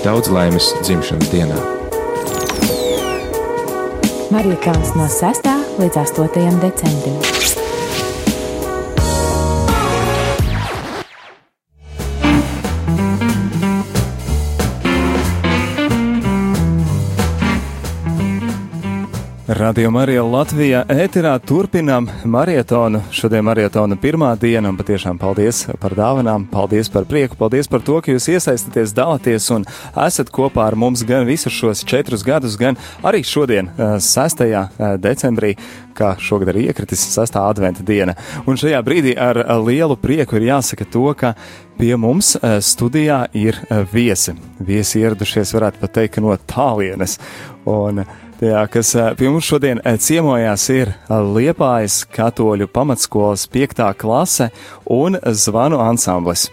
Daudz laimes dzimšanas dienā! Marija Kalns no 6. līdz 8. decembrim. Radio Marija Latvijā ēterā turpinām marietonu. Šodien marietona pirmā diena, un patiešām paldies par dāvanām, paldies par prieku, paldies par to, ka jūs iesaistaties, dalāties un esat kopā ar mums gan visus šos četrus gadus, gan arī šodien, 6. Eh, eh, decembrī, kā šogad ir iekritis 6. adventa diena. Un šajā brīdī ar lielu prieku ir jāsaka to, ka pie mums studijā ir viesi. Viesi ieradušies, varētu pat teikt, no tālienes. Un, Jā, kas pie mums šodien ciemojās ir Liepājas katoļu pamatskolas 5. klase un zvanu ansamblis,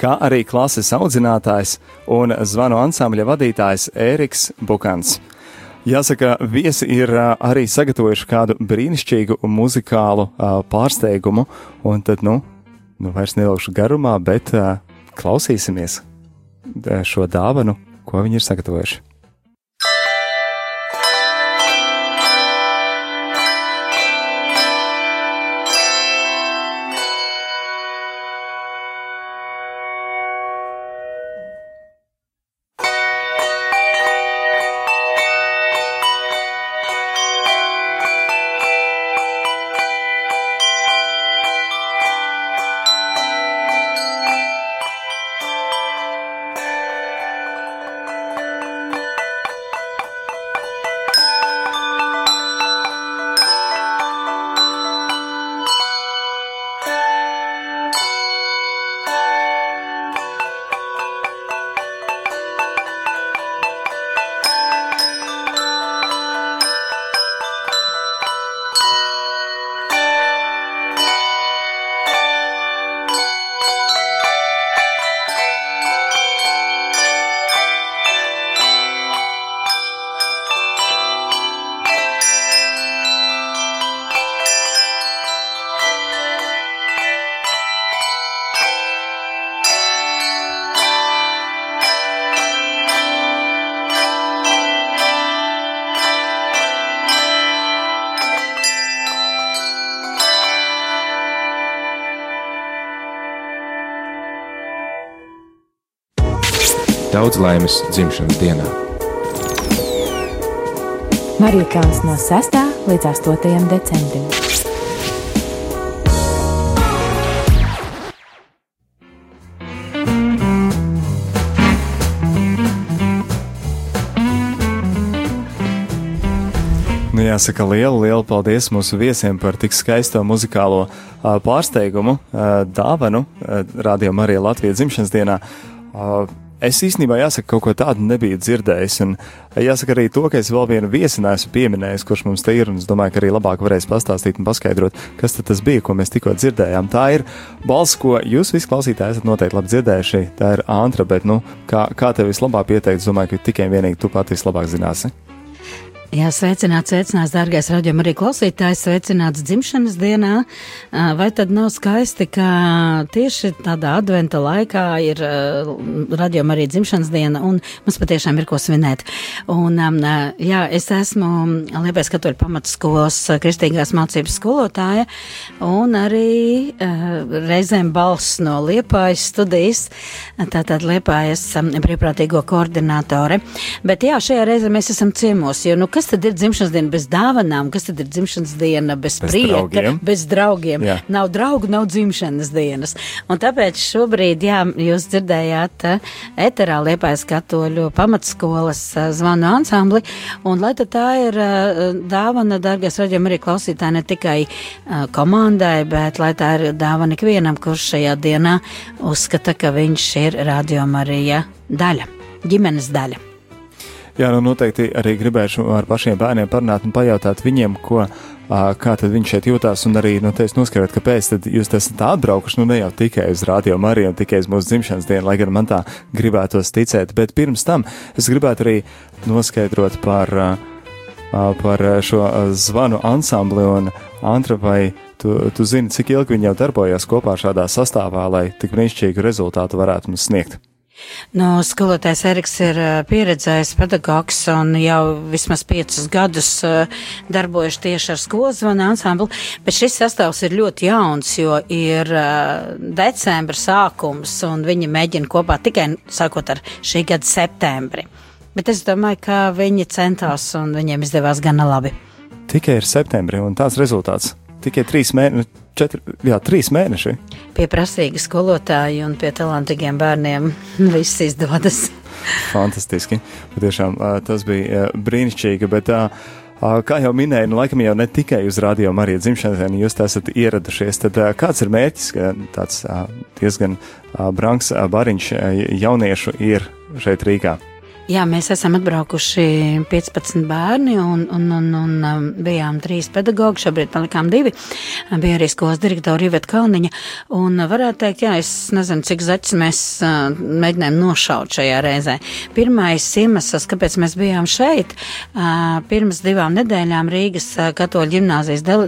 kā arī klases audzinātājs un zvanu ansambļa vadītājs Ēriks Bukans. Jāsaka, viesi ir arī sagatavojuši kādu brīnišķīgu muzikālu pārsteigumu, un tad, nu, nu vairs neilgšu garumā, bet klausīsimies šo dāvanu, ko viņi ir sagatavojuši. Daudz laimes dzimšanas dienā! Marija Kalns no 6. līdz 8. decembrim. Nu, jāsaka, liela, liela paldies mūsu viesiem par tik skaisto muzikālo uh, pārsteigumu, uh, dāvanu uh, Radio Marija Latvijas dzimšanas dienā. Uh, Es īstenībā jāsaka, kaut ko tādu nebiju dzirdējis. Un jāsaka arī to, ka es vēl vienu viesi neesmu pieminējis, kurš mums te ir. Es domāju, ka arī labāk varēs pastāstīt un paskaidrot, kas tas bija, ko mēs tikko dzirdējām. Tā ir balss, ko jūs visi klausītāji esat noteikti labi dzirdējuši. Tā ir Antra, bet nu, kā, kā tev vislabāk pieteikt, domāju, ka tikai vienīgi tu pati vislabāk zināsi. Jā, sveicināts, sveicināts, dārgais raidījuma arī klausītājs, sveicināts dzimšanas dienā. Vai tad nav skaisti, ka tieši tādā adventa laikā ir raidījuma arī dzimšanas diena un mums patiešām ir ko svinēt. Un, jā, es esmu Liepais katoļu pamatskolas kristīgās mācības skolotāja un arī reizēm balss no Liepājas studijas, tātad Liepājas brīvprātīgo koordinātore. Bet jā, šajā reizē mēs esam ciemos, jo, nu, kas tad ir dzimšanas diena bez dāvanām, kas tad ir dzimšanas diena bez, bez prieka, draugiem. bez draugiem. Jā. Nav draugu, nav dzimšanas dienas. Un tāpēc šobrīd, jā, jūs dzirdējāt eterā liepājas katoļu pamatskolas zvanu ansambli, un lai tad tā ir dāvana, dargais raģiem arī klausītāji, ne tikai komandai, bet lai tā ir dāvana ikvienam, kurš šajā dienā uzskata, ka viņš ir Radio Marija daļa, ģimenes daļa. Jā, nu noteikti arī gribēšu ar pašiem bērniem parunāt un pajautāt viņiem, ko, kā tad viņi šeit jūtās, un arī, nu, noskaidrot, kāpēc jūs esat atbraukuši, nu, ne jau tikai uz Radio Mariju tikai uz mūsu dzimšanas dienu, lai gan man tā gribētos ticēt, bet pirms tam es gribētu arī noskaidrot par, par šo zvanu ansambli un Antra, vai tu, tu zini, cik ilgi viņi jau darbojas kopā šādā sastāvā, lai tik brīnišķīgu rezultātu varētu mums sniegt? No, skolotājs Eriks ir pieredzējis pedagogs un jau vismaz piecus gadus darbojas tieši ar skolas zvanu ansambli, bet šis sastāvs ir ļoti jauns, jo ir decembra sākums un viņi mēģina kopā tikai sākot ar šī gada septembri. Bet es domāju, ka viņi centās un viņiem izdevās gana labi. Tikai ir septembrī un tāds rezultāts. Tikai trīs mēneši četri, jā, trīs mēneši. Pie prasīga skolotāja un pie talantīgiem bērniem viss izdodas. Fantastiski. Patiešām tas bija brīnišķīgi, bet kā jau minēju, nu, laikam jau ne tikai uz radio Marija dzimšanas dienu jūs esat ieradušies, tad kāds ir mērķis, ka tāds diezgan branks bariņš jauniešu ir šeit Rīgā? Jā, mēs esam atbraukuši 15 bērni un, un, un, un um, bijām trīs pedagogi, šobrīd palikām divi. Bija arī skolas direktora Riveta Kalniņa. Un varētu teikt, jā, es nezinu, cik zaķis mēs uh, mēģinājām nošaut šajā reizē. Pirmais iemesls, kāpēc mēs bijām šeit, uh, pirms divām nedēļām Rīgas uh, katoļu ģimnāzijas dele,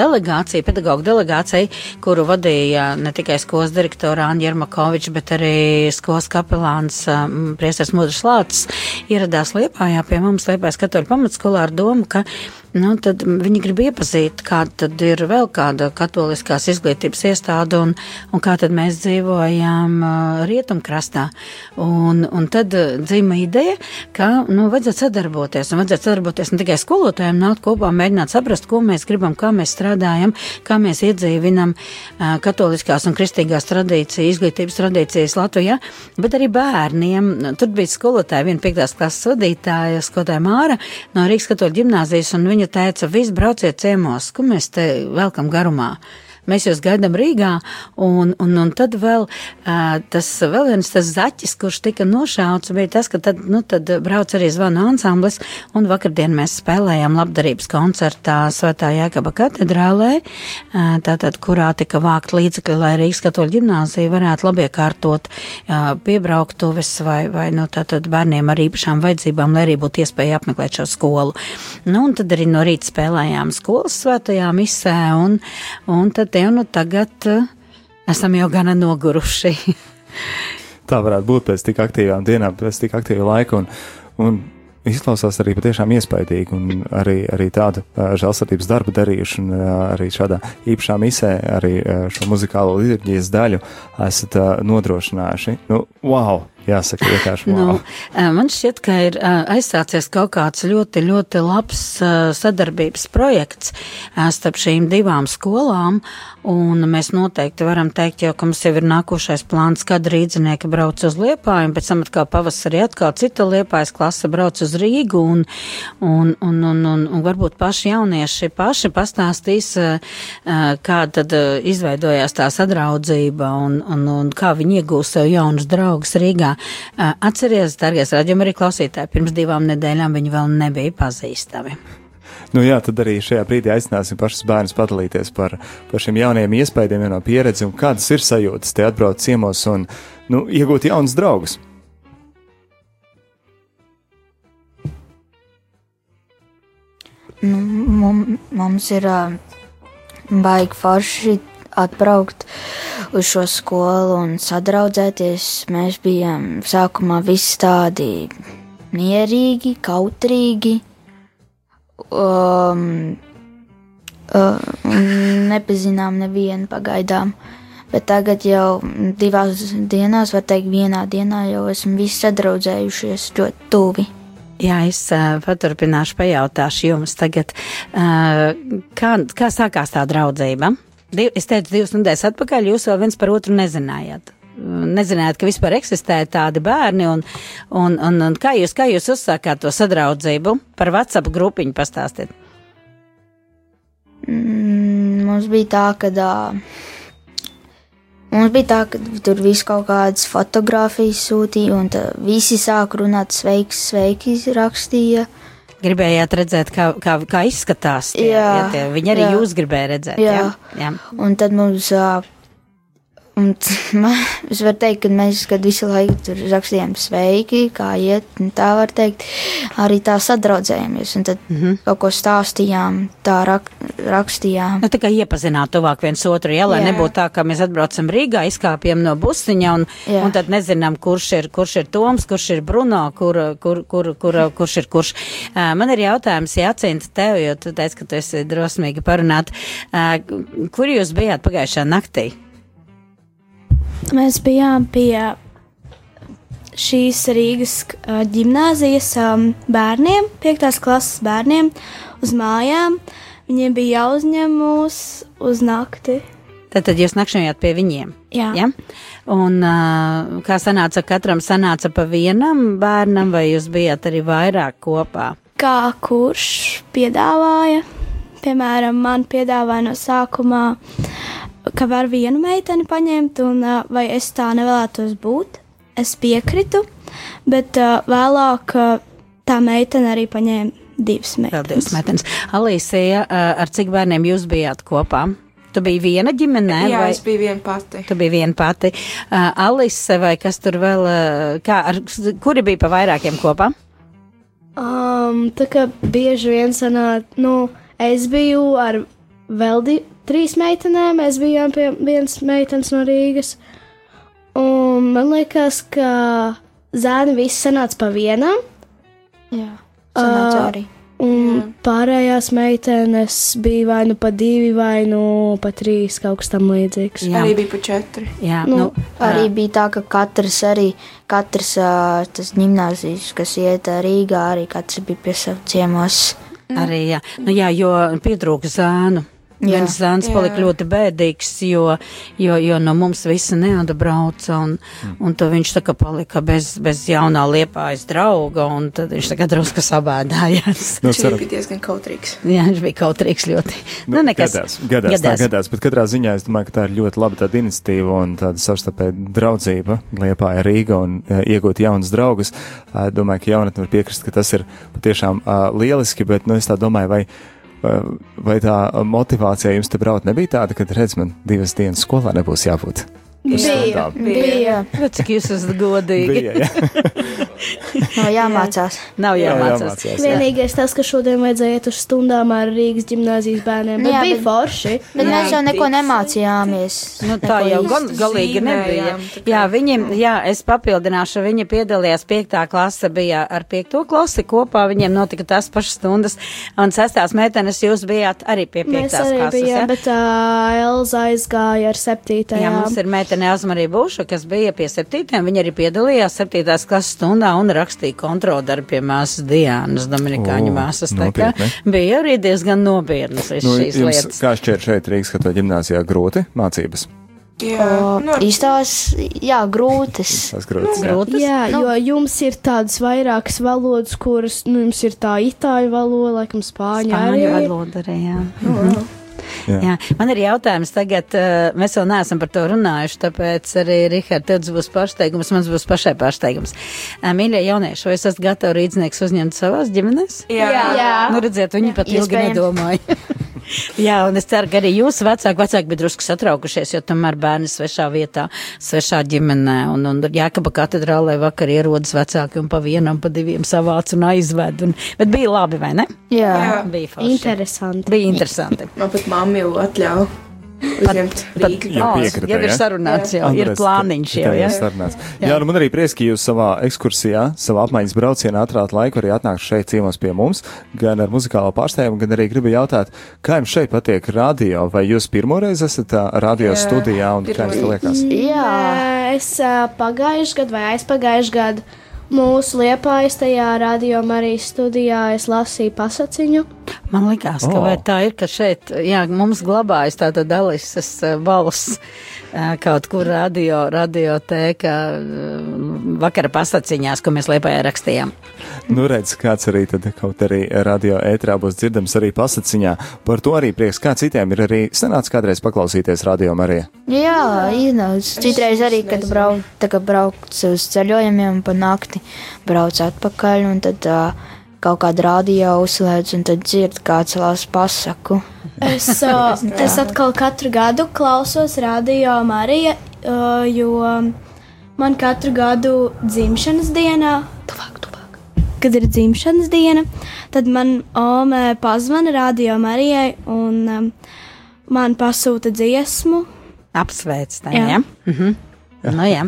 delegācija, pedagoģa delegācija, kuru vadīja ne tikai skolas direktora Āņa Jermakoviča, bet arī skolas kapelāns um, Priestars Mudrs Lāts Šulcs ieradās Liepājā pie mums Liepājas katoļu pamatskolā ar domu, ka nu, tad viņi grib iepazīt, kāda ir vēl kāda katoliskās izglītības iestāde un, un kā tad mēs dzīvojam uh, rietumkrastā. Un, un tad dzīva ideja, ka, nu, vajadzētu sadarboties, un vajadzētu sadarboties ne tikai skolotājiem, nākt kopā, mēģināt saprast, ko mēs gribam, kā mēs strādājam, kā mēs iedzīvinam uh, katoliskās un kristīgās tradīcijas, izglītības tradīcijas Latvijā, bet arī bērniem. Tur bija skolotāja, viena piektās klases vadītāja, skolotāja Māra no Rīgas katoļu ģimnāzijas, un viņa viņa teica, viss brauciet ciemos, ko mēs te velkam garumā mēs jūs gaidām Rīgā, un, un, un tad vēl tas vēl viens tas zaķis, kurš tika nošauts, bija tas, ka tad, nu, tad brauc arī zvana ansamblis, un vakardien mēs spēlējām labdarības koncertā Svētā Jēkaba katedrālē, tātad, kurā tika vākt līdzekļi, lai Rīgas katoļu ģimnāzija varētu labiekārtot piebrauktuves vai, vai, nu, tātad bērniem ar īpašām vajadzībām, lai arī būtu iespēja apmeklēt šo skolu. Nu, un tad arī no rīta spēlējām skolas svētajā misē, un, un tad te nu tagad uh, esam jau gana noguruši. Tā varētu būt pēc tik aktīvām dienām, pēc tik aktīva laika. Un, un izklausās arī patiešām iespaidīgi, un arī, arī tādu uh, žēlsirdības darbu darījuši, un uh, arī šādā īpašā misē arī uh, šo muzikālo liturģijas daļu esat uh, nodrošinājuši. Nu, wow! Jāsaka, vienkārši. Wow. Nu, man šķiet, ka ir aizsācies kaut kāds ļoti, ļoti labs sadarbības projekts starp šīm divām skolām, un mēs noteikti varam teikt, jau, ka mums jau ir nākošais plāns, kad rīdzinieki brauc uz Liepāju, pēc tam atkal pavasarī atkal cita Liepājas klase brauc uz Rīgu, un, un, un, un, un, un varbūt paši jaunieši paši pastāstīs, kā tad izveidojās tā sadraudzība, un, un, un kā viņi iegūst sev jaunus draugus Rīgā. Atceries, dārgais raidījuma arī klausītāji, pirms divām nedēļām viņi vēl nebija pazīstami. Nu jā, tad arī šajā brīdī aicināsim pašus bērnus padalīties par, par šiem jauniem iespējām, no pieredzi un kādas ir sajūtas te atbraukt ciemos un nu, iegūt jaunus draugus. Nu, mums, mums ir uh, baigi forši atbraukt uz šo skolu un sadraudzēties. Mēs bijām sākumā visi tādi mierīgi, kautrīgi. Um, uh, nepazinām nevienu pagaidām. Bet tagad jau divās dienās, var teikt, vienā dienā jau esam visi sadraudzējušies ļoti tuvi. Jā, es uh, paturpināšu, pajautāšu jums tagad, uh, kā, kā sākās tā draudzība? Div, es teicu, divas nedēļas atpakaļ jūs vēl viens par otru nezinājāt. Nezinājāt, ka vispār eksistē tādi bērni, un, un, un, un kā, jūs, kā jūs uzsākāt to sadraudzību? Par WhatsApp grupiņu pastāstiet. Mm, mums bija tā, ka. Uh, mums bija tā, ka tur viss kaut kādas fotogrāfijas sūtīja, un visi sāk runāt, sveiks, sveiki, rakstīja. Uh, Gribējāt redzēt, kā, kā, kā izskatās. Tie, jā, ja tie, viņi arī jā. jūs gribēja redzēt. Jā. Jā? jā. Un tad mums uh, Un man, es varu teikt, ka mēs kad visu laiku tur rakstījām sveiki, kā iet, tā var teikt, arī tā sadraudzējāmies. Un tad mm -hmm. kaut ko stāstījām, tā rak, rakstījām. Nu, tā kā iepazināt tuvāk viens otru, ja, lai Jā. nebūtu tā, ka mēs atbraucam Rīgā, izkāpjam no busiņa un, Jā. un tad nezinām, kurš ir, kurš ir Toms, kurš ir Bruno, kur, kur, kur, kur, kurš ir kurš. Man ir jautājums, Jācinta, tev, jo tu teici, ka tu esi drosmīgi parunāt. Kur jūs bijāt pagājušā naktī? Mēs bijām pie šīs Rīgas uh, gimnāzijas bērniem, 5. klases bērniem, uz mājām. Viņiem bija jāuzņem mūs uz nakti. Tad, tad jūs nakšņojāt pie viņiem. Jā. Ja? Un uh, kā sanāca, katram sanāca pa vienam bērnam, vai jūs bijāt arī vairāk kopā? Kā kurš piedāvāja? Piemēram, man piedāvāja no sākumā, ka var vienu meiteni paņemt, un vai es tā nevēlētos būt. Es piekritu, bet vēlāk tā meitene arī paņēma divas meitenes. divas meitenes. Alīsija, ar cik bērniem jūs bijāt kopā? Tu biji viena ģimenē, Jā, vai es biju viena pati. tu biji viena pati? Uh, Alise, vai kas tur vēl, uh, kā, ar, kuri bija pa vairākiem kopā? Um, tā kā bieži vien sanāk, nu, es biju ar vēl di, trīs meitenēm, mēs bijām pie vienas meitenes no Rīgas. Un man liekas, ka zēni visi sanāca pa vienam, Jā, sanāca Ā, arī. un pārējās meitenes bija vai nu pa divi, vai nu pa trīs, kaut kas tam līdzīgs. Jā, Arī bija pa četri. jā nu, nu, Arī bija tā, ka katrs arī, katrs tas gimnāzijas, kas iet Rīgā, arī katrs bija pie savas ciemos. arī, jā. Nu, jā, jo pietrūka zānu. Jā. Viens zēns palika ļoti bēdīgs, jo, jo, jo no mums visi neatbrauca, un, un tad viņš tā kā palika bez, bez jaunā liepājas drauga, un tad viņš tā kā drusku sabēdājās. Nu, Viņš ceram, bija diezgan kautrīgs. Jā, viņš bija kautrīgs ļoti. Nu, nekas. Gadās, gadās, gadās. Gadās, bet katrā ziņā es domāju, ka tā ir ļoti laba tāda iniciatīva un tāda savstarpēja draudzība Liepāja Rīga un uh, iegūt jaunas draugus. Uh, domāju, ka jaunatni var piekrist, ka tas ir patiešām uh, lieliski, bet, nu, es tā domāju, vai, vai tā motivācija jums te braukt nebija tāda, ka, redz, man divas dienas skolā nebūs jābūt. Bija, bija. Bet cik jūs esat godīgi? Bija, jā. No, jāmācās. Nav Jā, jāmācās. jāmācās, jā. Vienīgais tas, ka šodien vajadzēja iet uz stundām ar Rīgas gimnāzijas bērniem, bet Jā, bija bet- forši. Bet mēs jau neko nemācījāmies. Nu, tā Neko jau gan, galīgi nebija. Jā, viņiem, jā, es papildināšu, viņi piedalījās piektā klase, bija ar piekto klasi kopā, viņiem notika tās pašas stundas, un sestās meitenes jūs bijāt arī pie Mēs piektās arī klases. bijām, ja? bet uh, Elza aizgāja ar septītajām. Jā, mums ir meitene Azmarija Būša, kas bija pie septītiem. Viņa arī piedalījās septītās klases stundā un rakstīja kontroldarbu pie māsas Diānas, Dominikāņu O, māsas. Tā kā bija arī diezgan nopietnas Nu, šīs jums, lietas. kā šķiet šeit Rīgas katoļu ģimnāzijā grūti mācības? Jā, nu, Īstās, jā, grūtas. Tas grūts. jā. Grūtas. Jā, Nu. jo jums ir tādas vairākas valodas, kuras, nu, jums ir tā itāļu valoda, laikam, spāņu arī. Spāņu valoda arī, jā. Jā. Jā, man ir jautājums tagad, uh, mēs vēl neesam par to runājuši, tāpēc arī, Rihard, tev būs pārsteigums, mans būs pašai pārsteigums. Uh, Mīļie jaunieši, vai esat gatavi rīdznieks uzņemt savās ģimenēs? jā. Jā. Nu, redziet, viņi pat ilgi nedomāja. Jā, un es ceru, ka arī jūsu vecāki, vecāki bija drusku satraukušies, jo tomēr bērni svešā vietā, svešā ģimenē, un, un Jākaba katedrālē vakar ierodas vecāki un pa vienam, pa diviem savāc un aizved, un, bet bija labi, vai ne? Jā. Jā. Bija forši. Interesanti. Bija interesanti. Man pat mamma jau atļauj uzņemt. Jau oh, piekrita, jau ir sarunāts, jau ir Andres, plāniņš tā- jau, jā. ir sarunāts. Jā, nu man arī prieks, ka jūs savā ekskursijā, savā apmaiņas braucienā atrāt laiku arī atnākt šeit ciemos pie mums, gan ar muzikālo pārstājumu, gan arī gribu jautāt, kā jums šeit patiek radio, vai jūs pirmoreiz esat radio Jā, studijā un kā jums tas liekas? Jā. Es pagājušajā gadā vai aizpagājušajā gadā mūsu liepājas tajā radio arī studijā es lasīju pasaciņu. Man liekas, ka O. vai tā ir, ka šeit, jā, mums glabājas tāda dalises eh, balss kaut kur radio, radio tēka eh, vakara pasaciņās, ko mēs liepājā rakstījām. Nu, redz, kāds arī tad kaut arī radio ētrā būs dzirdams arī pasaciņā. Par to arī prieks, kā citiem ir arī sanāts kādreiz paklausīties radio Marija. Jā, iznāca. Citreiz arī, kad brauc, tā kā brauc uz ceļojumiem pa nakti, brauc atpakaļ un tad uh, kaut kādu rādio uzslēdz un tad dzird kāds lās pasaku. Es, uh, es atkal katru gadu klausos radio Marija uh, jo man katru gadu dzimšanas dienā, tuvāk, tuvāk, kad ir dzimšanas diena, tad man Ome pazvana radio Marijai un um, man pasūta dziesmu. Apsveic tā, Jā. jā. Mhm. Nu, jā.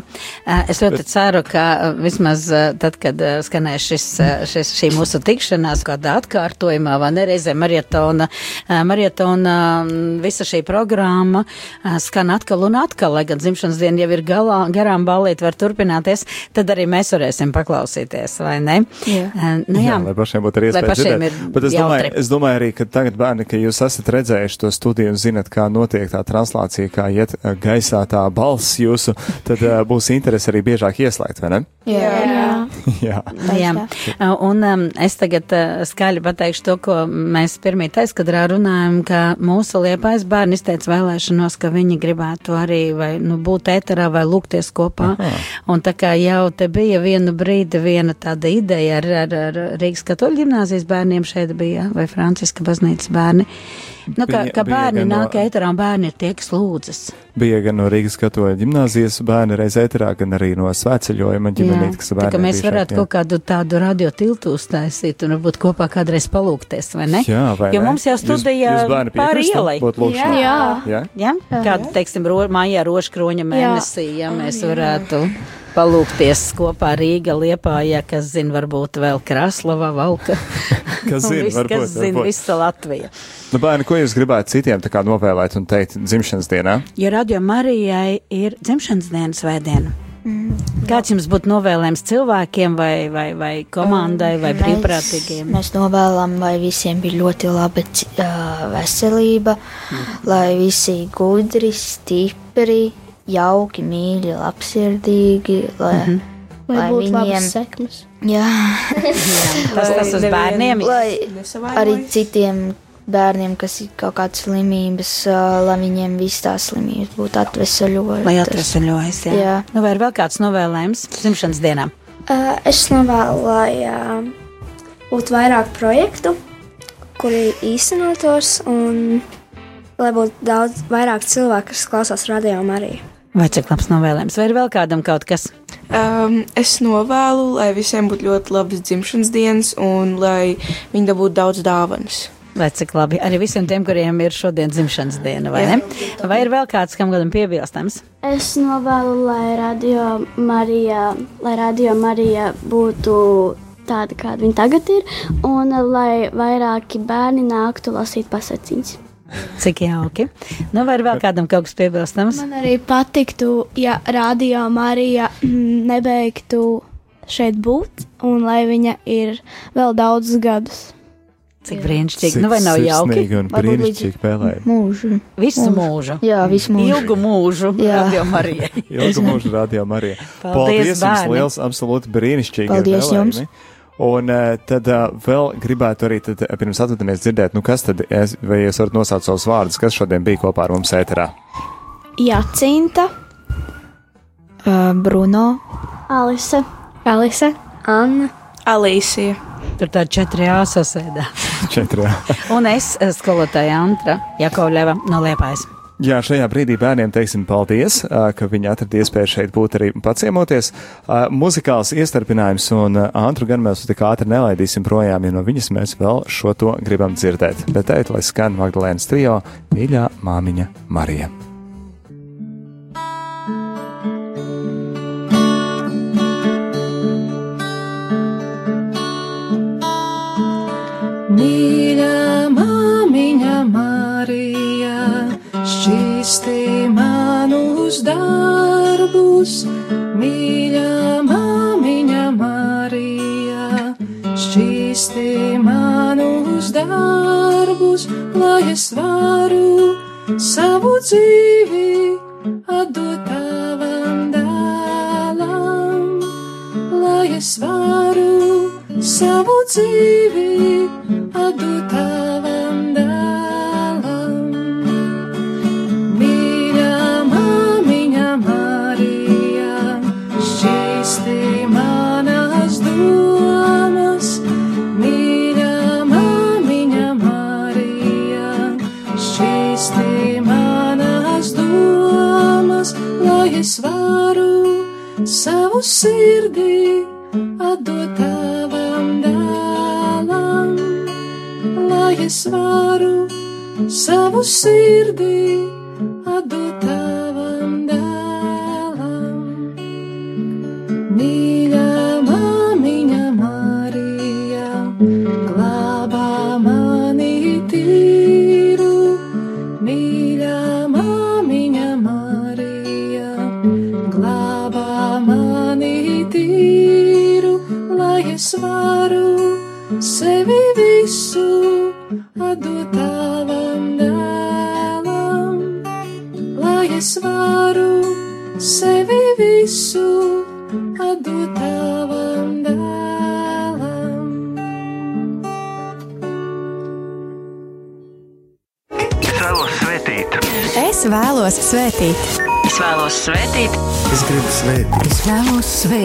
Es ļoti ceru, ka vismaz tad, kad skanēs šis, šis, šī mūsu tikšanās, kādā atkārtojumā, vai nereizē marietona, marietona visa šī programma skan atkal un atkal, lai gan dzimšanas diena jau ir galā, garām balīt var turpināties, tad arī mēs varēsim paklausīties, vai ne? Jā. Nu, jā. Jā, lai pašiem būtu arī iespēja pašiem dzirdēt. ir Bet es domāju, jautri. es domāju arī, ka tagad bērni, ka jūs esat redzējuši to studiju un zinat, kā notiek tā translācija, kā iet gaisā tā balss jūsu, tad uh, būs interesi arī biežāk ieslēgt, vai ne? Jā. Jā. Jā. Jā, un um, es tagad uh, skaļi pateikšu to, ko mēs pirmie aizkadrā runājam, ka mūsu liepais bērni izteica vēlēšanos, ka viņi gribētu arī vai, nu, būt ēterā vai lūgties kopā. Aha. Un tā kā jau te bija vienu brīdi viena tāda ideja ar, ar, ar Rīgas katoļu ģimnāzijas bērniem šeit bija, vai Franciska baznīcas bērni. Nu, ka, Bija- ka bija bērni no- nāk ēterā un bērni ir tie, kas lūdzas. Bija gan no Rīgas katoļa ģimnāzijas bērni reiz ēterā, gan arī no svētceļojuma ģimenīt, kas tā bērni kā mēs varētu kaut kādu tādu radio tiltu uztaisīt un varbūt kopā kādreiz palūkties, vai ne? Jā, vai Jo ne? mums jau studijā pāri ielai. lūkšanā? Jā. Jā? Ja? Kādu, teiksim, ro, mājā roškroņa mēnesī, ja mēs varētu palūkties kopā Rīga, Liepājā, kas zina, varbūt vēl Kraslava, Valka. Kas zina, varbūt, kas zina, visa Latvija. Nu, bērni, ko jūs gribētu citiem tā kā novēlēt un teikt dzimšanas dienā? Jo Radio Marijai ir dzimšanas dienas svētdiena. Kāds jums būtu novēlējums cilvēkiem vai, vai, vai komandai vai Mēs- brīvprātīgiem? Mēs novēlam, lai visiem bija ļoti laba ā, veselība, lai visi gudri, stipri, jauki, mīļi, labsirdīgi, lai, Lai lai būtu viņiem, sekmes. jā, Tas tas uz bērniem. Nesavainojas. arī citiem bērniem, kas ir kaut kādas slimības, lai viņiem visas tās slimības būtu atvesaļotas. Lai atvesaļojas, jā. Jā. Nu, vai ir vēl kāds novēlējums dzimšanas dienā? Uh, es novēlu, lai uh, būtu vairāk projektu, kuri īstenotos, un lai būtu daudz vairāk cilvēku, kas klausās radio arī. Vai cik labs novēlējums? Vai ir vēl kādam kaut kas? Um, es novēlu, lai visiem būtu ļoti labas dzimšanas dienas un lai viņi dabūtu daudz dāvanas. Vai cik labi? Arī visiem tiem, kuriem ir šodien dzimšanas diena, vai ne? Vai ir vēl kāds, kam kādam piebilstams? Es novēlu, lai radio Marija, lai radio Marija būtu tāda, kāda viņa tagad ir, un lai vairāki bērni nāktu lasīt pasaciņas. Cik jauki. Nu, vai vēl kādam kaut kas piebilstams? Man arī patiktu, ja radio Marija nebeigtu šeit būt, un lai viņa ir vēl daudzus gadus. Cik brīnišķīgi. Nu, vai nav jauki? Un brīnišķīgi pēlēt. Mūžu. Visu mūžu. Jā, visu mūžu. Ilgu mūžu. Jā. Radio Marijai. Ilgu mūžu rādījām arī. Paldies, Paldies jums liels, absolūti brīnišķīgi. Paldies jums. Un uh, tad uh, vēl gribētu arī, tad, uh, pirms atvadamies dzirdēt, nu kas tad, es, vai jūs varat nosaukt savus vārdus, kas šodien bija kopā ar mums ēterā? Jacinta, Uh, Bruno. Alise, Alise, Anna. Alīsija. Tur tā četri āsasēdā. Četrā. Un es, eh, skolotāja Antra Jakovļeva no Liepājas. Jā, šajā brīdī bērniem teiksim paldies, ka viņi atrada iespēju šeit būt arī paciemoties. Muzikāls iestarpinājums un Antru gan mēs tik ātri nelaidīsim projām, jo no viņas mēs vēl šo to gribam dzirdēt. Bet teikt, lai skan Magdalēnas trio, mīļā māmiņa Marija.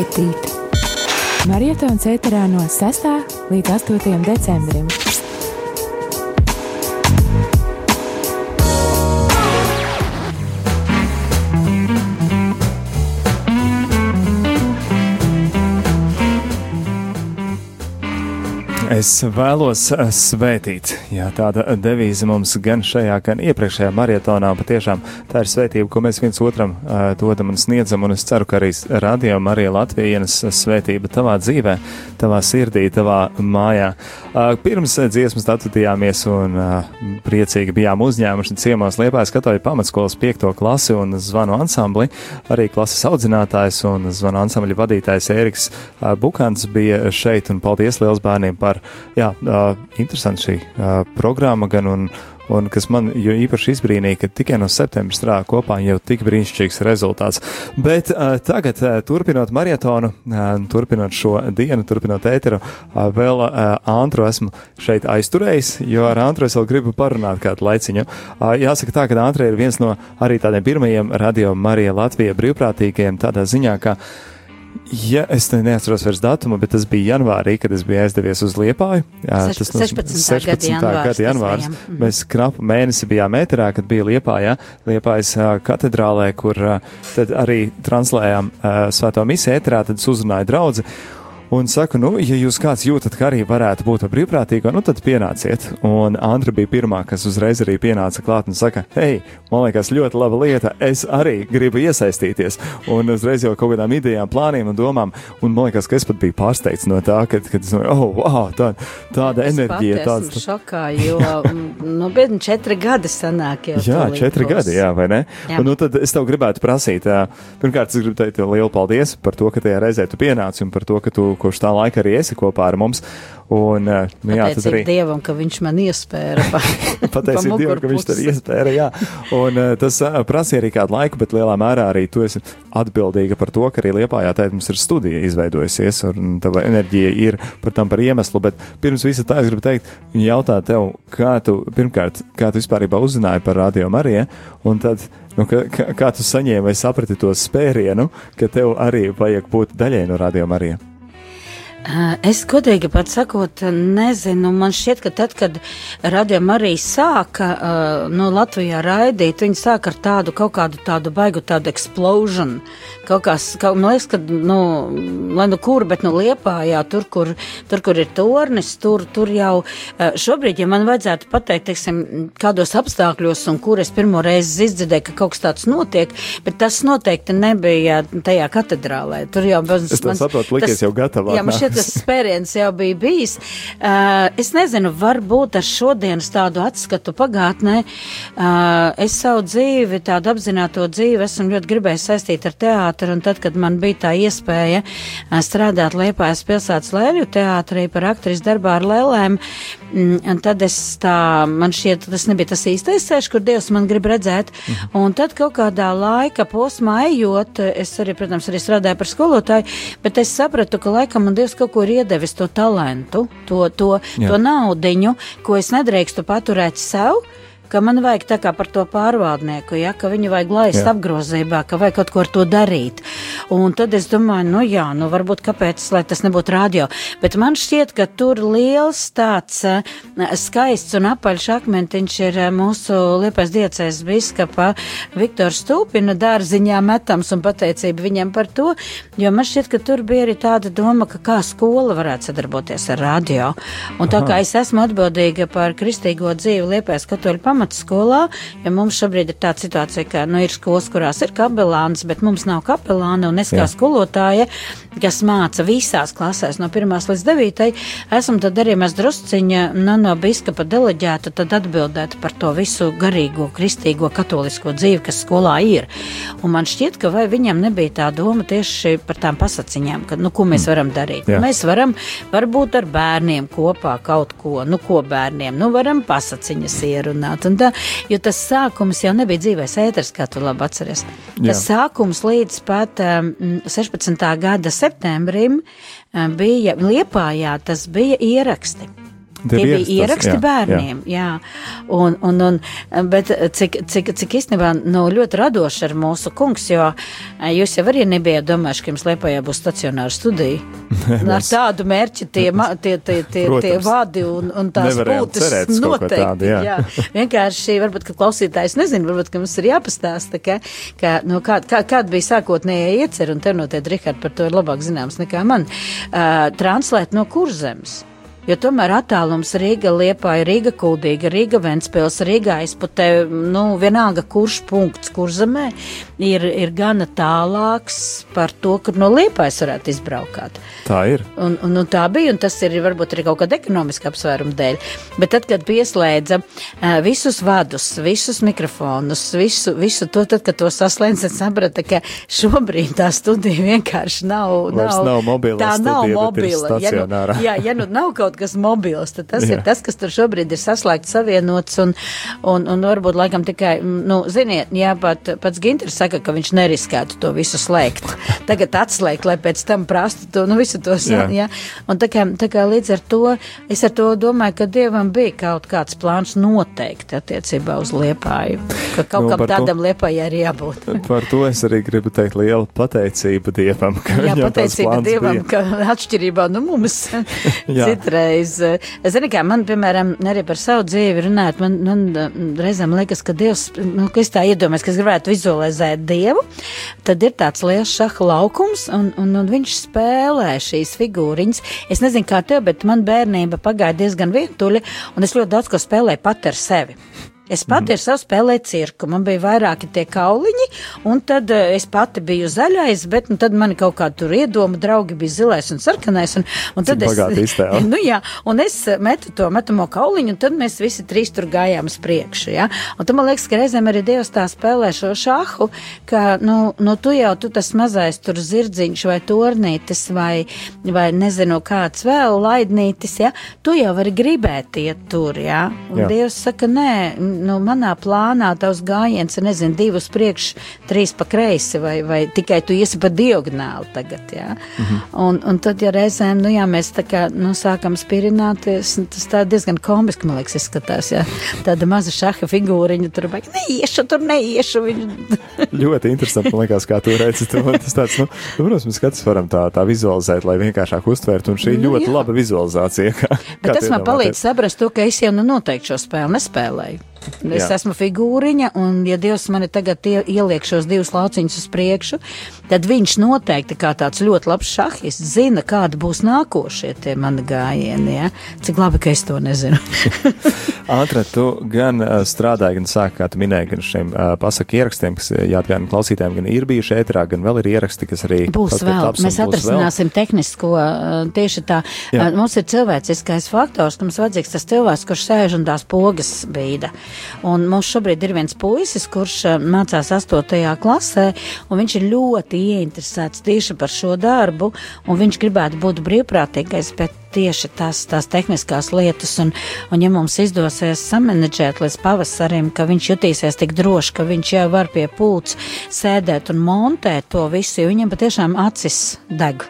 Svētīt. Marietons ēterā no 6. līdz 8. decembrim. Es vēlos eh, svētīt. Jā, tāda devīze mums gan šajā, gan iepriekšējā marietonā. Patiešām tā ir svētība, ko mēs viens otram uh, dodam un sniedzam. Un es ceru, ka arī radio Marija Latvijas svētība tavā dzīvē, tavā sirdī, tavā mājā. Uh, pirms dziesmas atvedījāmies un uh, priecīgi bijām uzņēmuši ciemos Liepājas katoļu pamatskolas piekto klasi un zvanu ansambli. Arī klases audzinātājs un zvanu ansambļa vadītājs Ēriks uh, Bukants bija šeit un paldies liels bērniem par jā, uh, interesanti šī uh, programma gan un, un kas man īpaši izbrīnīja, ka tikai no septembra strādā kopā jau tik brīnišķīgs rezultāts. Bet uh, tagad, uh, turpinot marietonu, uh, turpinot šo dienu, turpinot ēteru, uh, vēl uh, Antru esmu šeit aizturējis, jo ar Antru es vēl gribu parunāt kādu laiciņu. Uh, jāsaka tā, ka Antra ir viens no arī tādiem pirmajiem radio Marija Latvija brīvprātīgajiem tādā ziņā, ka Ja es neatceros vairs datumu, bet tas bija janvārī, kad es biju aizdevies uz Liepāju. Jā, tas no 16. 16. gada janvārs janvārs. bija, mhm. Mēs knapu mēnesi bijām ēterā, kad bija Liepājā, Liepājas ā, katedrālē, kur ā, tad arī translējām ā, svēto misiju ēterā, tad es uzrunāju draudzi. Un saku, nu, ja jūs kāds jūtat, ka arī varētu būt par brīvprātīgo, nu tad pienāciet. Un Andra bija pirmā, kas uzreiz arī pienāca klāt un saka, hei, man liekas, ļoti laba lieta, es arī gribu iesaistīties. Un uzreiz jau kaut kādām idejām, plāniem un domām, un man liekas, ka es pat biju pārsteigts no tā, kad, kad es domāju, oh, wow, tā, tāda Es enerģija, tāds. esmu šokā, jo, mm, nu, bet četri gadi sanāk jau. Jā, četri būs. gadi, jā, vai ne? Jā. Un, nu, tad es tev gribētu prasīt, pirmkārt, es gribu teikt lielu paldies par to, ka tajā reizē tu pienāci un par to, ka tu kopš tā laika arī esi kopā ar mums. Un, ā, nu, jā, tas arī Dievam, ka viņš man iespēra. Pa, pateicība pa Dievam, ka viņš mugurpusi. iespēja. Jā, un ā, tas ā, prasīja arī kādu laiku, bet lielā mērā arī tu esi atbildīga par to, ka arī Liepājā teikt mums ir studija izveidojusies, un tava enerģija ir par tam par iemeslu. Bet pirms visa tā es gribu teikt, jautāt tev, kā tu, pirmkārt, kā tu vispārībā uzzināji par Radio Mariju, un tad, nu, kā, kā, tu saņēmi vai saprati to spērienu, ka tev arī vajag būt daļai no Radio Marija. Es godīgi pat sakot, nezinu. Man šķiet, ka tad, kad radījuma arī sāka no Latvijā raidīt, viņi sāka ar tādu kaut kādu tādu baigu tādu explosion. Kaut kā, kaut, man liekas, ka, nu, lai nu kur, bet nu Liepājā, tur, kur, tur, kur ir tornis, tur, tur jau šobrīd, ja man vajadzētu pateikt, teiksim, kādos apstākļos un kur es pirmo reizi izdzirdēju, ka kaut kas tāds notiek, bet tas noteikti nebija tajā katedrālē. Tur jau bez, Es to saprotu, likies jau gatavāk Jā. Tas spēriens jau bija bijis. Uh, es nezinu, varbūt ar šodienas tādu atskatu pagātnē. Uh, es savu dzīvi, tādu apzināto dzīvi, esmu ļoti gribējis saistīt ar teātru, un tad, kad man bija tā iespēja uh, strādāt Liepājas pilsētas lēvju teātrī par aktrisu darbā ar lēlēm, mm, un tad es tā, man šķiet, tas nebija tas īstais ceļš, kur Dievs man grib redzēt, un tad kaut kādā laika posmā ejot, es arī, protams, arī strādāju par skolotāju, bet es sapratu, ka laikam man Dievs kaut ko ir iedevis to talantu, to, to, Jā. to naudiņu, ko es nedrīkstu paturēt sev. Ka man vajag tā kā par to pārvaldnieku, ja, ka viņu vajag laist Jā. apgrozībā, ka vajag kaut ko ar to darīt. Un tad es domāju, nu jā, nu varbūt kāpēc, lai tas nebūtu radio. Bet man šķiet, ka tur liels tāds uh, skaists un apaļš akmentiņš ir uh, mūsu liepais diecēs biskapa Viktora Stūpina dārziņā metams un pateicība viņam par to, jo man šķiet, ka tur bija arī tāda doma, ka kā skola varētu sadarboties ar radio. Un tā kā es esmu atbildīga par kristīgo dzīvi liepais katoļu pamatskolā, ja mums šobrīd ir tāda situācija, ka, nu, ir skolas, kurās ir kapelāns, bet mums nav kapelāna un es kā Jā. skolotāja, kas māca visās klasēs no 1 līdz 9, esmu tad arī mēs drusciņa nu, no biskapa deleģēta tad atbildēt par to visu garīgo, kristīgo, katolisko dzīvi, kas skolā ir. Un man šķiet, ka vai viņam nebija tā doma tieši par tām pasaciņām, ka, nu, ko mēs varam darīt. Jā. Mēs varam varbūt ar bērniem kopā kaut ko, nu, ko bērniem, nu, varam pasaciņas ierunāt. Un tā, jo tas sākums jau nebija dzīvēs ēters, kā tu labi atceries. Jā. Tas sākums līdz pat um, 16. gada septembrim um, bija Liepājā, tas bija ieraksti. Tie Tie bija ieraksti, jā, bērniem, jā. Un, un, un, bet cik, cik, cik īstenībā nu, ļoti radoši ar mūsu kungs, jo eh, jūs jau arī nebijāt domājuši, ka jums Liepājā būs stacionāra studija. ar tādu mērķi tie, tie, tie, tie, tie vadi un, un tās būtas noteikti. tādu, jā. Vienkārši, varbūt, ka klausītājs nezina, varbūt, ka mums ir jāpastāsta, ka, ka nu, kā, kā, kāda bija sākotnējā iecer, un te noteikti, Rihard, par to ir labāk zināms nekā man, uh, translēt no kurzemes. Jo tomēr attālums Rīga liepāja, Rīga kuldīga, Rīga Ventspils, Rīga aizputē, nu, vienalga kurš punkts, kur zemē, ir, ir gana tālāks par to, kur no liepājas varētu izbraukāt. Tā ir. Un, un, un tā bija, un tas ir varbūt arī kaut kāda ekonomiska apsvēruma dēļ. Bet tad, kad pieslēdza visus vadus, visus mikrofonus, visu, visu to, tad, kad to saslēdz, tad saprata, ka šobrīd tā studija vienkārši nav. Vairs nav mobilā tā nav studija, ir mobila. Ja nu, jā, ja nu nav kaut kas mobils, tad tas Jā. ir tas, kas tur šobrīd ir saslēgts, savienots, un, un, un varbūt laikam tikai, nu, ziniet, jā, pat, pats Ginters saka, ka viņš neriskētu to visu slēgt. Tagad atslēgt, lai pēc tam prastu to, nu, visu to, Jā. jā. Un tā kā, tā kā līdz ar to, es ar to domāju, ka Dievam bija kaut kāds plāns noteikti attiecībā uz liepāju, ka kaut Nu, kam par to- tādam liepājai ir jābūt. Par to es arī gribu teikt lielu pateicību Dievam. ka Jā, pateicība Dievam, bija. ka atšķirībā no mums Jā. citreiz. Zini, kā man, piemēram, arī par savu dzīvi runājot, man, man mm, reizēm liekas, ka Dievs, nu, ka es tā iedomājos, ka es gribētu vizualizēt Dievu, tad ir tāds liels šaha laukums, un, un, un viņš spēlē šīs figūriņas. Es nezinu, kā tev, bet man bērnība pagāja diezgan vientuļi, un es ļoti daudz ko spēlēju pat ar sevi. Es pati ar savu spēlēju cirku. Man bija vairāki tie kauliņi, un tad uh, es pati biju zaļais, bet nu, tad man kaut kāda tur iedoma draugi bija zilais un sarkanais. Un, un Cik tad es, bagāta iztēle. nu, jā, un es eh, metu to metamo kauliņu, un tad mēs visi trīs tur gājām uz priekšu. Ja? Un tad man liekas, ka reizēm arī Dievs tā spēlē šo šahu, ka nu, nu, tu jau tu tas mazais tur zirdziņš vai tornītis vai, vai nezinu kāds vēl laidnītis, ja? tu jau vari gribēt iet tur. Ja? Un Jā. Dievs saka, nē, nu, manā plānā tavs gājiens ir, nezinu, divus priekš, trīs pa kreisi, vai, vai tikai tu iesi pa diagonāli tagad, jā. Mhm. Un, un tad, ja reizēm, nu jā, mēs tā kā, nu, sākam spirināties, un tas tā diezgan komiski, man liekas, izskatās, jā. Tāda maza šaha figūriņa, tur vajag, neiešu, tur neiešu, viņu. Ļoti interesanti, man liekas, kā tu redzi to. Tas tāds, nu, nu, protams, mēs katrs varam tā, tā vizualizēt, lai vienkāršāk uztvērtu, un šī Nu, ļoti jā. laba vizualizācija. Kā, Bet tas man palīdz saprast to, ka es jau nu noteikti šo spēli nespēlēju. Es Jā. esmu figūriņa, un, ja Dievs mani tagad ie, ieliek šos divus lauciņus uz priekšu, tad viņš noteikti, kā tāds ļoti labs šahis, zina, kāda būs nākošie tie mani gājieni. Ja? Cik labi, ka es to nezinu. Ātrāk, tu gan strādāji, gan sāki, kā tu minēji, gan šiem uh, pasaku ierakstiem, kas jāatgādina klausītājiem, gan ir bijuši ēterā, gan vēl ir ieraksti, kas arī Būs vēl, un mēs būs vēl. atrasināsim tehnisko, tieši tā. Jā. Mums ir cilvēciskais faktors, ka mums vajadzīgs tas cilvēks, kurš sēž un tās pogas bīda. Un mums šobrīd ir viens puisis, kurš mācās astotajā klasē, un viņš ir ļoti ieinteresēts tieši par šo darbu, un viņš gribētu būt brīvprātīgais, bet tieši tās, tās tehniskās lietas, un, un ja mums izdosies samanedžēt līdz pavasarim, ka viņš jutīsies tik droši, ka viņš jau var pie pūts sēdēt un montēt to visu, jo viņam patiešām acis deg.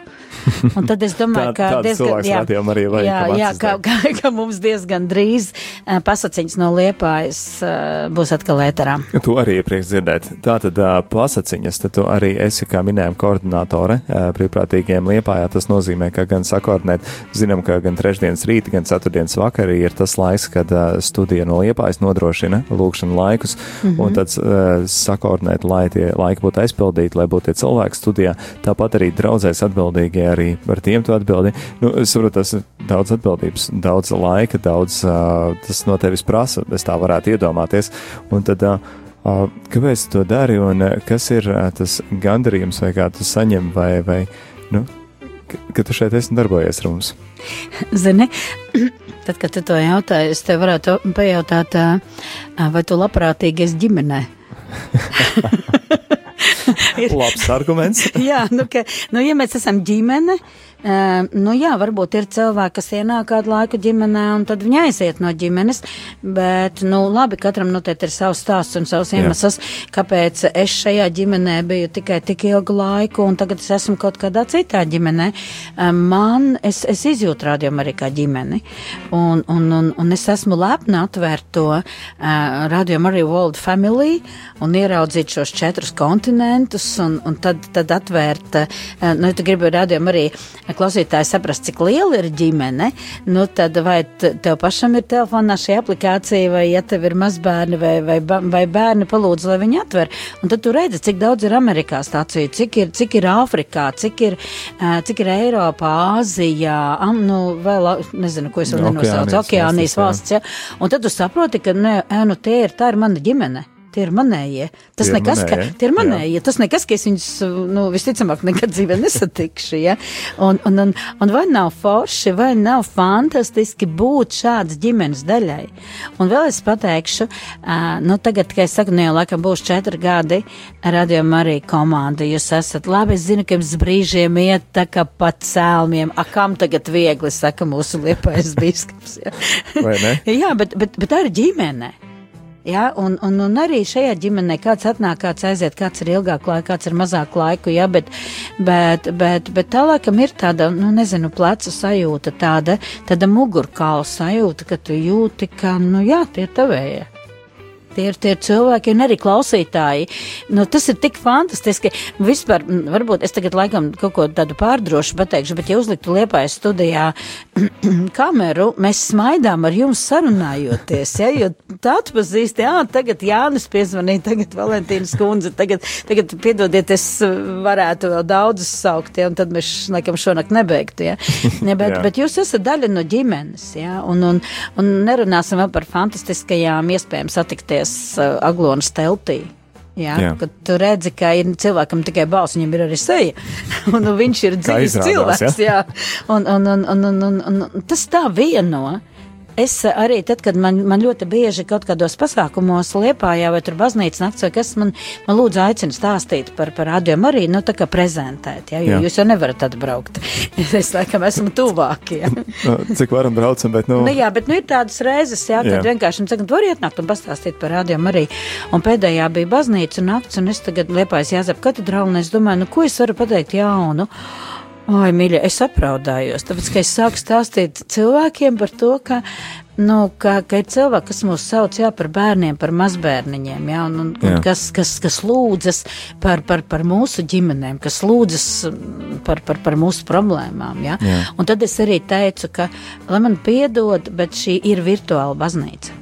Un tad es domāju, Tā- ka cilvēks rādījumā arī vajag, jā, jā, ka, ka, ka mums diezgan drīz uh, pasaciņas no liepājas uh, būs atkal ēterā. Tu arī iepriekš dzirdēt. Tātad uh, pasaciņas, tad tu arī esi, kā minējām, koordinātore brīvprātīgiem liepājā. Tas nozīmē, ka gan sakoordinēt, zinām, ka gan trešdienas rīta, gan ceturtdienas vakarī ir tas laiks, kad studija no liepājas nodrošina lūkšanu laikus, mm. -hmm. un tad sakoordinēt, lai tie laiki būtu aizpildīti, lai būtu tie cilvēki studijā. Tāpat arī draudzēs atbildīgie arī par tiem tu atbildi. Nu, es saprotu, tas ir daudz atbildības, daudz laika, daudz uh, tas no tevis prasa, es tā varētu iedomāties. Un tad, uh, kāpēc tu to dari un kas ir tas gandarījums, vai kā tu saņem, vai, vai nu, ka, tu šeit esi darbojies ar mums? Zini, tad, kad tu to jautāji, es tev varētu pajautāt, vai tu labprātīgi esi ģimenē? Labs arguments. jā, nu, ka, nu, ja mēs esam ģimene, uh, nu, jā, varbūt ir cilvēki, kas ienāk kādu laiku ģimenē, un tad viņi aiziet no ģimenes, bet, nu, labi, katram noteikti ir savs stāsts un savs iemesls, kāpēc es šajā ģimenē biju tikai tik ilgu laiku, un tagad es esmu kaut kādā citā ģimenē. Uh, man, es, es izjūtu rādījumu arī kā ģimeni, un, un, un, un es esmu lepna atvērt to uh, rādījumu arī World Family un ieraudzīt šos četrus kontinentus, un, un tad, tad atvērt, uh, nu, tu gribi rādījumu arī klausītāji saprast, cik liela ir ģimene, nu, tad vai tev pašam ir telefonā šī aplikācija, vai ja tev ir mazbērni, vai, vai, vai bērni palūdz, lai viņi atver, un tad tu redzi, cik daudz ir Amerikā stāciju, cik ir, cik ir Āfrikā, cik ir, cik ir Eiropā, Āzijā, am, nu, vēl, nezinu, ko es vēl nenosaucu, Okeānijas jā. valsts, ja, un tad tu saproti, ka, ne, nu, tie ir, tā ir mana ģimene. Tie ir manējie. Tas Tie nekas, ka, manējie, tie ir jā. manējie. Tas nekas, ka es viņus, nu, visticamāk, nekad dzīvē nesatikšu, ja. Un, un, un, un vai nav forši, vai nav fantastiski būt šādas ģimenes daļai. Un vēl es pateikšu, uh, nu, tagad, kad es saku, nu, jau laikam būs četri gadi, radījuma arī komanda, jūs esat labi, es zinu, ka jums brīžiem iet tā kā pa cēlmiem, a kam tagad viegli, saka mūsu liepais biskups, ja. Vai ne? Jā, bet, bet, bet tā ir ģimene. Ja, un, un, un arī šajā ģimenē kāds atnāk, kāds aiziet, kāds ir ilgāk laika, kāds ir mazāk laiku, ja, bet, bet, bet, bet tā laikam ir tāda, nu, nezinu, plecu sajūta, tāda, tāda mugurkaula sajūta, ka tu jūti, ka, nu, jā, tie tavējie. Tie ir tie cilvēki un arī klausītāji. Nu, tas ir tik fantastiski. Vispār, varbūt es tagad laikam kaut ko tādu pārdrošu pateikšu, bet ja uzliktu liepājas studijā kameru, mēs smaidām ar jums sarunājoties, ja, jo tā atpazīst, jā, tagad Jānis piezvanīja, tagad Valentīnas kundze, tagad, tagad piedodiet, es varētu vēl daudzus saukt, ja, un tad mēs, laikam, šonakt nebeigtu, ja. Ne, bet, bet jūs esat daļa no ģimenes, ja, un, un, un nerunāsim vēl par fantastiskajām iespējām satikties uh, Aglonas teltī. Jā, Jā. kad tu redzi, ka ir cilvēkam tikai balss, viņam ir arī seja, un nu, viņš ir dzīves izrādās, cilvēks. Jā, un, un, un, un, un, un, un tas tā vieno. Es uh, arī tad, kad man, man ļoti bieži kaut kādos pasākumos liepājā vai tur baznīcas nakts vai kas man, man lūdzu aicina stāstīt par, par rādījumu arī, nu tā kā prezentēt, ja, jo Jā. jūs jau nevarat atbraukt. es laikam esmu tuvāk, ja. Nu, Cik varam braucam, bet, nu, Nu, jā, bet nu, ir tādas reizes, jā, kad Jā. vienkārši nu, var ietnākt un pastāstīt par rādījumu arī. Un pēdējā bija baznīca nakts, un es tagad liepāju Jāzep katedrālu, un es domāju, nu, ko es varu pateikt jaunu. Oi, mīļa, es apraudājos, tāpēc, ka es sāku stāstīt cilvēkiem par to, ka, nu, ka, ka ir cilvēki, kas mūs sauc, jā, par bērniem, par mazbērniņiem, jā, un, un, un Jā. kas, kas, kas lūdzas par, par, par mūsu ģimenēm, kas lūdzas par, par, par mūsu problēmām, jā. Jā. Un tad es arī teicu, ka, lai man piedod, bet šī ir virtuāla baznīca.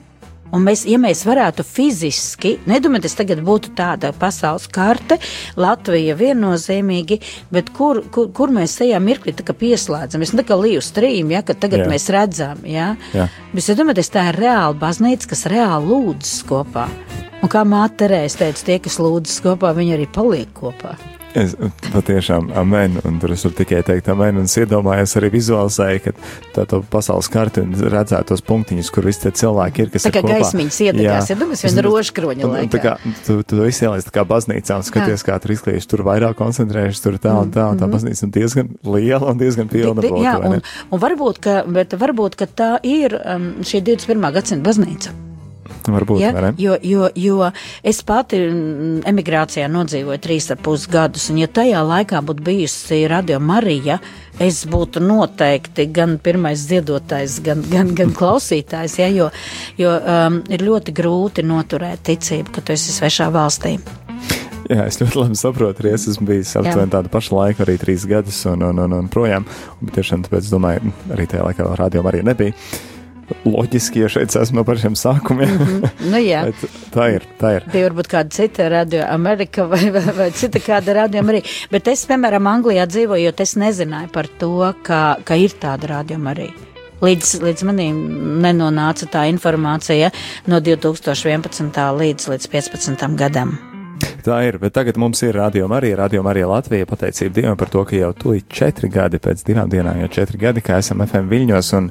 Un mēs, ja mēs varētu fiziski, nedomājiet, tas tagad būtu tāda pasaules karte, Latvija viennozīmīgi, bet kur, kur, kur mēs tajā mirklī tā kā pieslēdzamies, nu tā kā līju strīm, ja, kad tagad Jā. Mēs redzam, ja. Jā. Bet, ja domājiet, tā ir reāla baznīca, kas reāli lūdzas kopā. Un kā māte Terēs teica, tie, kas lūdzas kopā, viņi arī paliek kopā. Es patiešām amen, un tur es varu tikai teikt amen, un es iedomājos arī vizualizēju, ka tā to pasaules karti un redzētu tos punktiņus, kur visi tie cilvēki ir, kas Tā ir kā kopā. gaismiņas iedegās, ja domās, viena rožkroņa un Tā laikā. kā tu, tu visu ieliec tā kā baznīcā un skaties, kā tur izklīst, tur vairāk koncentrējušies, tur tā un tā, un tā Mhm. baznīca ir diezgan liela un diezgan pilna. Jā, un, un varbūt, ka, bet varbūt, ka tā ir um, šī 21. gadsimta baznīca. Varbūt, ja? ne? jo, jo, jo es pati mm, emigrācijā nodzīvoju trīs ar pus gadus, un ja tajā laikā būtu bijusi Radio Marija, es būtu noteikti gan pirmais ziedotājs, gan, gan, gan klausītājs, ja, jo, jo um, ir ļoti grūti noturēt ticību, ka tu esi svešā valstī. Jā, es ļoti labi saprotu, arī es esmu bijis aptuveni tādu pašu laiku, arī trīs gadus, un, un, un, un projām. Un tiešām tāpēc, domāju, arī tajā laikā rādījuma arī nebija. Loģiski, ja šeit esmu no pašiem sākumiem. Mm -hmm. Nu, jā. Bet tā ir, tā ir. Bija varbūt kāda cita radio Amerika vai, vai, vai cita kāda radio arī. Bet es, piemēram, Anglijā dzīvojot, es nezināju par to, ka, ka ir tāda radio arī. Līdz, līdz manim nenonāca tā informācija no 2011. līdz, līdz 15. gadam. Tā ir, bet tagad mums ir radio arī, radio arī Latvija, pateicība Dievam par to, ka jau tūlīt četri gadi pēc divām dienām, jau četri gadi, kā esam FM Viļņos, un,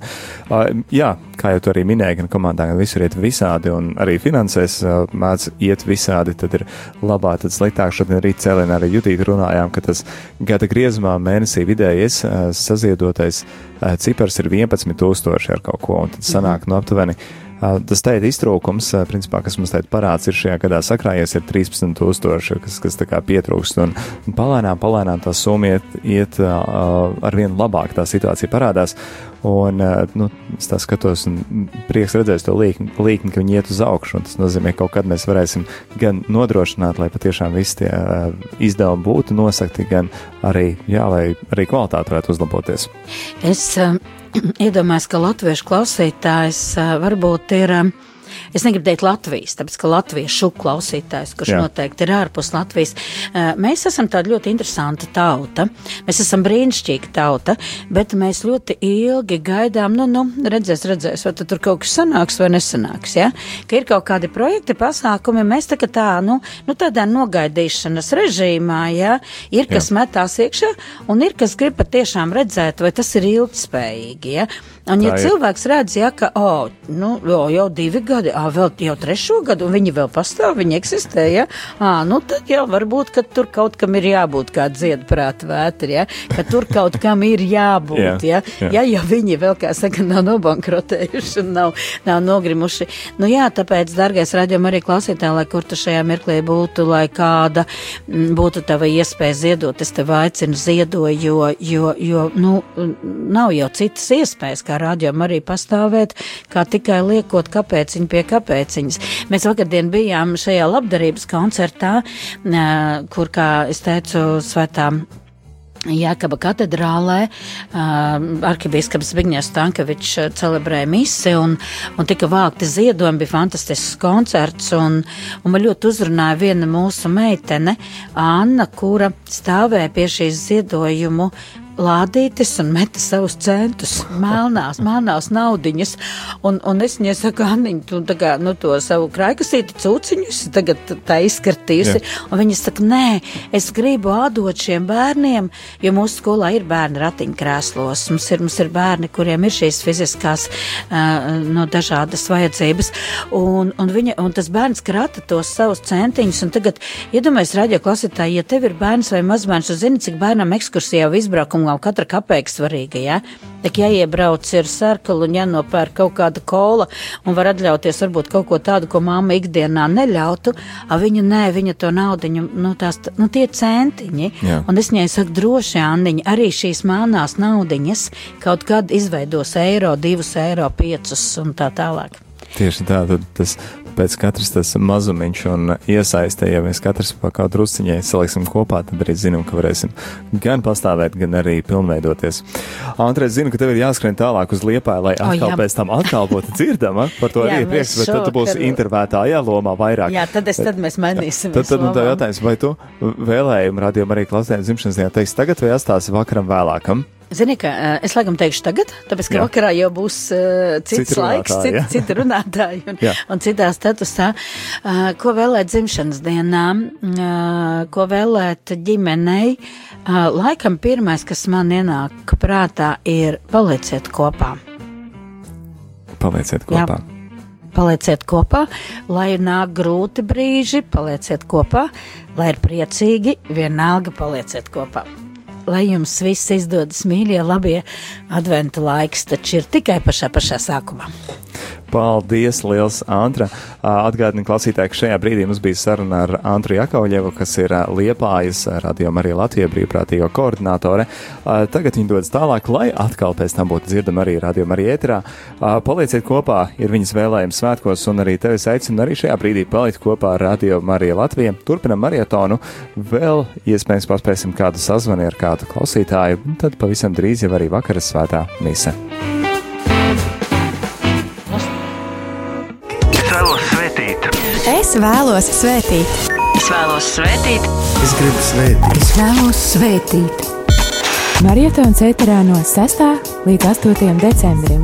uh, jā, kā jau tu arī minēji, gan komandā, gan visur iet visādi, un arī finansēs uh, mēdz iet visādi, tad ir labā, tad sliktāk. Šodien rīt cēlienā arī jutīt runājām, ka tas gada griezumā mēnesī vidējais uh, saziedotais uh, cipars ir 11 tūkstoši ar kaut ko, un tad sanāk no aptuveni. Tas teikt iztrūkums, principā, kas mums teikt parāds ir šajā gadā sakrājies, ir 13 tūkstoši, kas, kas tā kā pietrūkst, un, palēnām, palēnām tā summa iet, iet ar vien labāk, tā situācija parādās, un, nu, es tā skatos, un prieks redzēt to līkni, līkni, ka viņi iet uz augšu, tas nozīmē, ka kaut kad mēs varēsim gan nodrošināt, lai patiešām visi tie izdevumi būtu nosakti, gan arī, jā, lai arī kvalitāte varētu uzlaboties. Es um, iedomājos, ka latviešu klausītājs varbūt ir. Es negribu teikt Latvijas, tāpēc ka latviešu klausītājs, kurš Jā. Jā. noteikti ir ārpus Latvijas, mēs esam tāda ļoti interesanta tauta. Mēs esam brīnišķīga tauta, bet mēs ļoti ilgi gaidām, nu, nu redzēs, redzēs, vai tur kaut kas sanāks vai nesanāks, ja? Ka ir kaut kādi projekti, pasākumi, mēs tā kā tā, nu, nu tādā nogaidīšanas režīmā, ja? Ir, kas metās iekšā, un ir, kas grib patiešām redzēt, vai tas ir ilgspējīgi, ja? Un, ja cilvēks redz, ja, ka oh, nu, o, jau divi gadi, ah, vēl jau trešo gadu, un viņi vēl pastāv, viņi eksistē, ja, ah, nu, tad jau varbūt, ka tur kaut kam ir jābūt kā dziedprāt vētri, ja, ka tur kaut kam ir jābūt, Jā, ja, jā. ja, ja viņi vēl, kā saka, nav nobankrotējuši un nav, nav nogrimuši. Nu, jā, tāpēc, dargais raidījuma arī klausītāji, lai kur tu šajā mirklī būtu, lai kāda mm, būtu tava iespēja ziedot, es tev aicinu ziedoju, jo, jo, jo, nu, nav jau citas iespējas, kā rādījumam arī pastāvēt, kā tikai liekot kāpēciņu pie kāpēciņas. Mēs vakardien bijām šajā labdarības koncertā, kur, kā es teicu, svētām. Jākaba katedrālē uh, arhibīskaps Zbigņevs Stankevičs uh, celebrēja misi un, un tika vākti ziedojumi, bija fantastisks koncerts un, un man ļoti uzrunāja viena mūsu meitene, Anna, kura stāvēja pie šīs ziedojumu lādītes un meta savus centus, melnās, melnās naudiņas. Un, un es viņai saku, Anniņ, tu tā kā, nu, to savu kraikasīti cūciņus tagad tā izskartījusi. Jā. Un viņa saka, nē, es gribu atdot šiem bērniem, jo mūsu skolā ir bērni ratiņkrēslos. Mums ir, mums ir bērni, kuriem ir šīs fiziskās, uh, no dažādas vajadzības. Un, un, viņa, un tas bērns krata tos savus centiņus. Un tagad, iedomājieties, radio klasītāji, ja tev ir bērns vai mazbērns, tu zini, cik bērnam ekskursijā vai izbraukumā katra kapēka svarīga, ja? Tak jāiebrauc ir sarkali un jānopērk kaut kāda kola un var atļauties varbūt kaut ko tādu, ko mamma ikdienā neļautu, a viņa nē, viņa to naudiņu, nu tās, nu tie centiņi. Jā. Un es viņai saku, droši, Anniņa, arī šīs melnās naudiņas kaut kad izveidos eiro, divus eiro, piecus un tā tālāk. Tieši tā, tad tas pēc katras tas mazumiņš un iesaistē, ja mēs katrs pa kaut drusciņai saliksim kopā, tad arī zinām, ka varēsim gan pastāvēt, gan arī pilnveidoties. Andrēs, zinu, ka tev ir jāskrien tālāk uz liepāju, lai atkal jā. pēc tam atkal būtu dzirdama. Par to Jā, arī prieks, bet tad tu būsi šovakar- intervētāja lomā vairāk. Jā, tad, es, tad mēs mainīsim. Tad, tad man tev jautājums, vai tu vēlējumu radījumu arī klasēm dzimšanas dienā teiksi tagad vai atstāsi vakaram vēlākam? Zini, ka eh, es laikam teikšu tagad, tāpēc, ka Jā. jā. vakarā jau būs uh, cits Citi laiks, runātāji, jā. citi, citi runātāji un, Jā. un citā statusā. Uh, ko vēlēt dzimšanas dienā, uh, ko vēlēt ģimenei? Uh, laikam pirmais, kas man ienāk prātā, ir palieciet kopā. Palieciet Jā. kopā. Palieciet kopā, lai nāk grūti brīži, palieciet kopā, lai ir priecīgi, vienalga palieciet kopā. Lai jums viss izdodas mīļie, labie adventa laiks, taču ir tikai pašā pašā sākumā. Paldies, liels Antra. Atgādinu klausītāji, ka šajā brīdī mums bija saruna ar Antru Jakauļevu, kas ir Liepājas radio Marija Latvija brīvprātīgo koordinātore. Tagad viņi dodas tālāk, lai atkal pēc tam būtu dzirdama arī radio Marija ēterā. Palieciet kopā, ir viņas vēlējums svētkos, un arī tevis aicinu arī šajā brīdī palikt kopā ar radio Marija Latvija. Turpinam marietonu, vēl iespējams paspēsim kādu sazvani ar kādu klausītāju, un tad pavisam drīz jau arī vakaras svētā mise. Es vēlos svētīt. Es vēlos svētīt. Es gribu svētīt. Es vēlos svētīt. Marietons ēterā no 6. līdz 8. decembrim.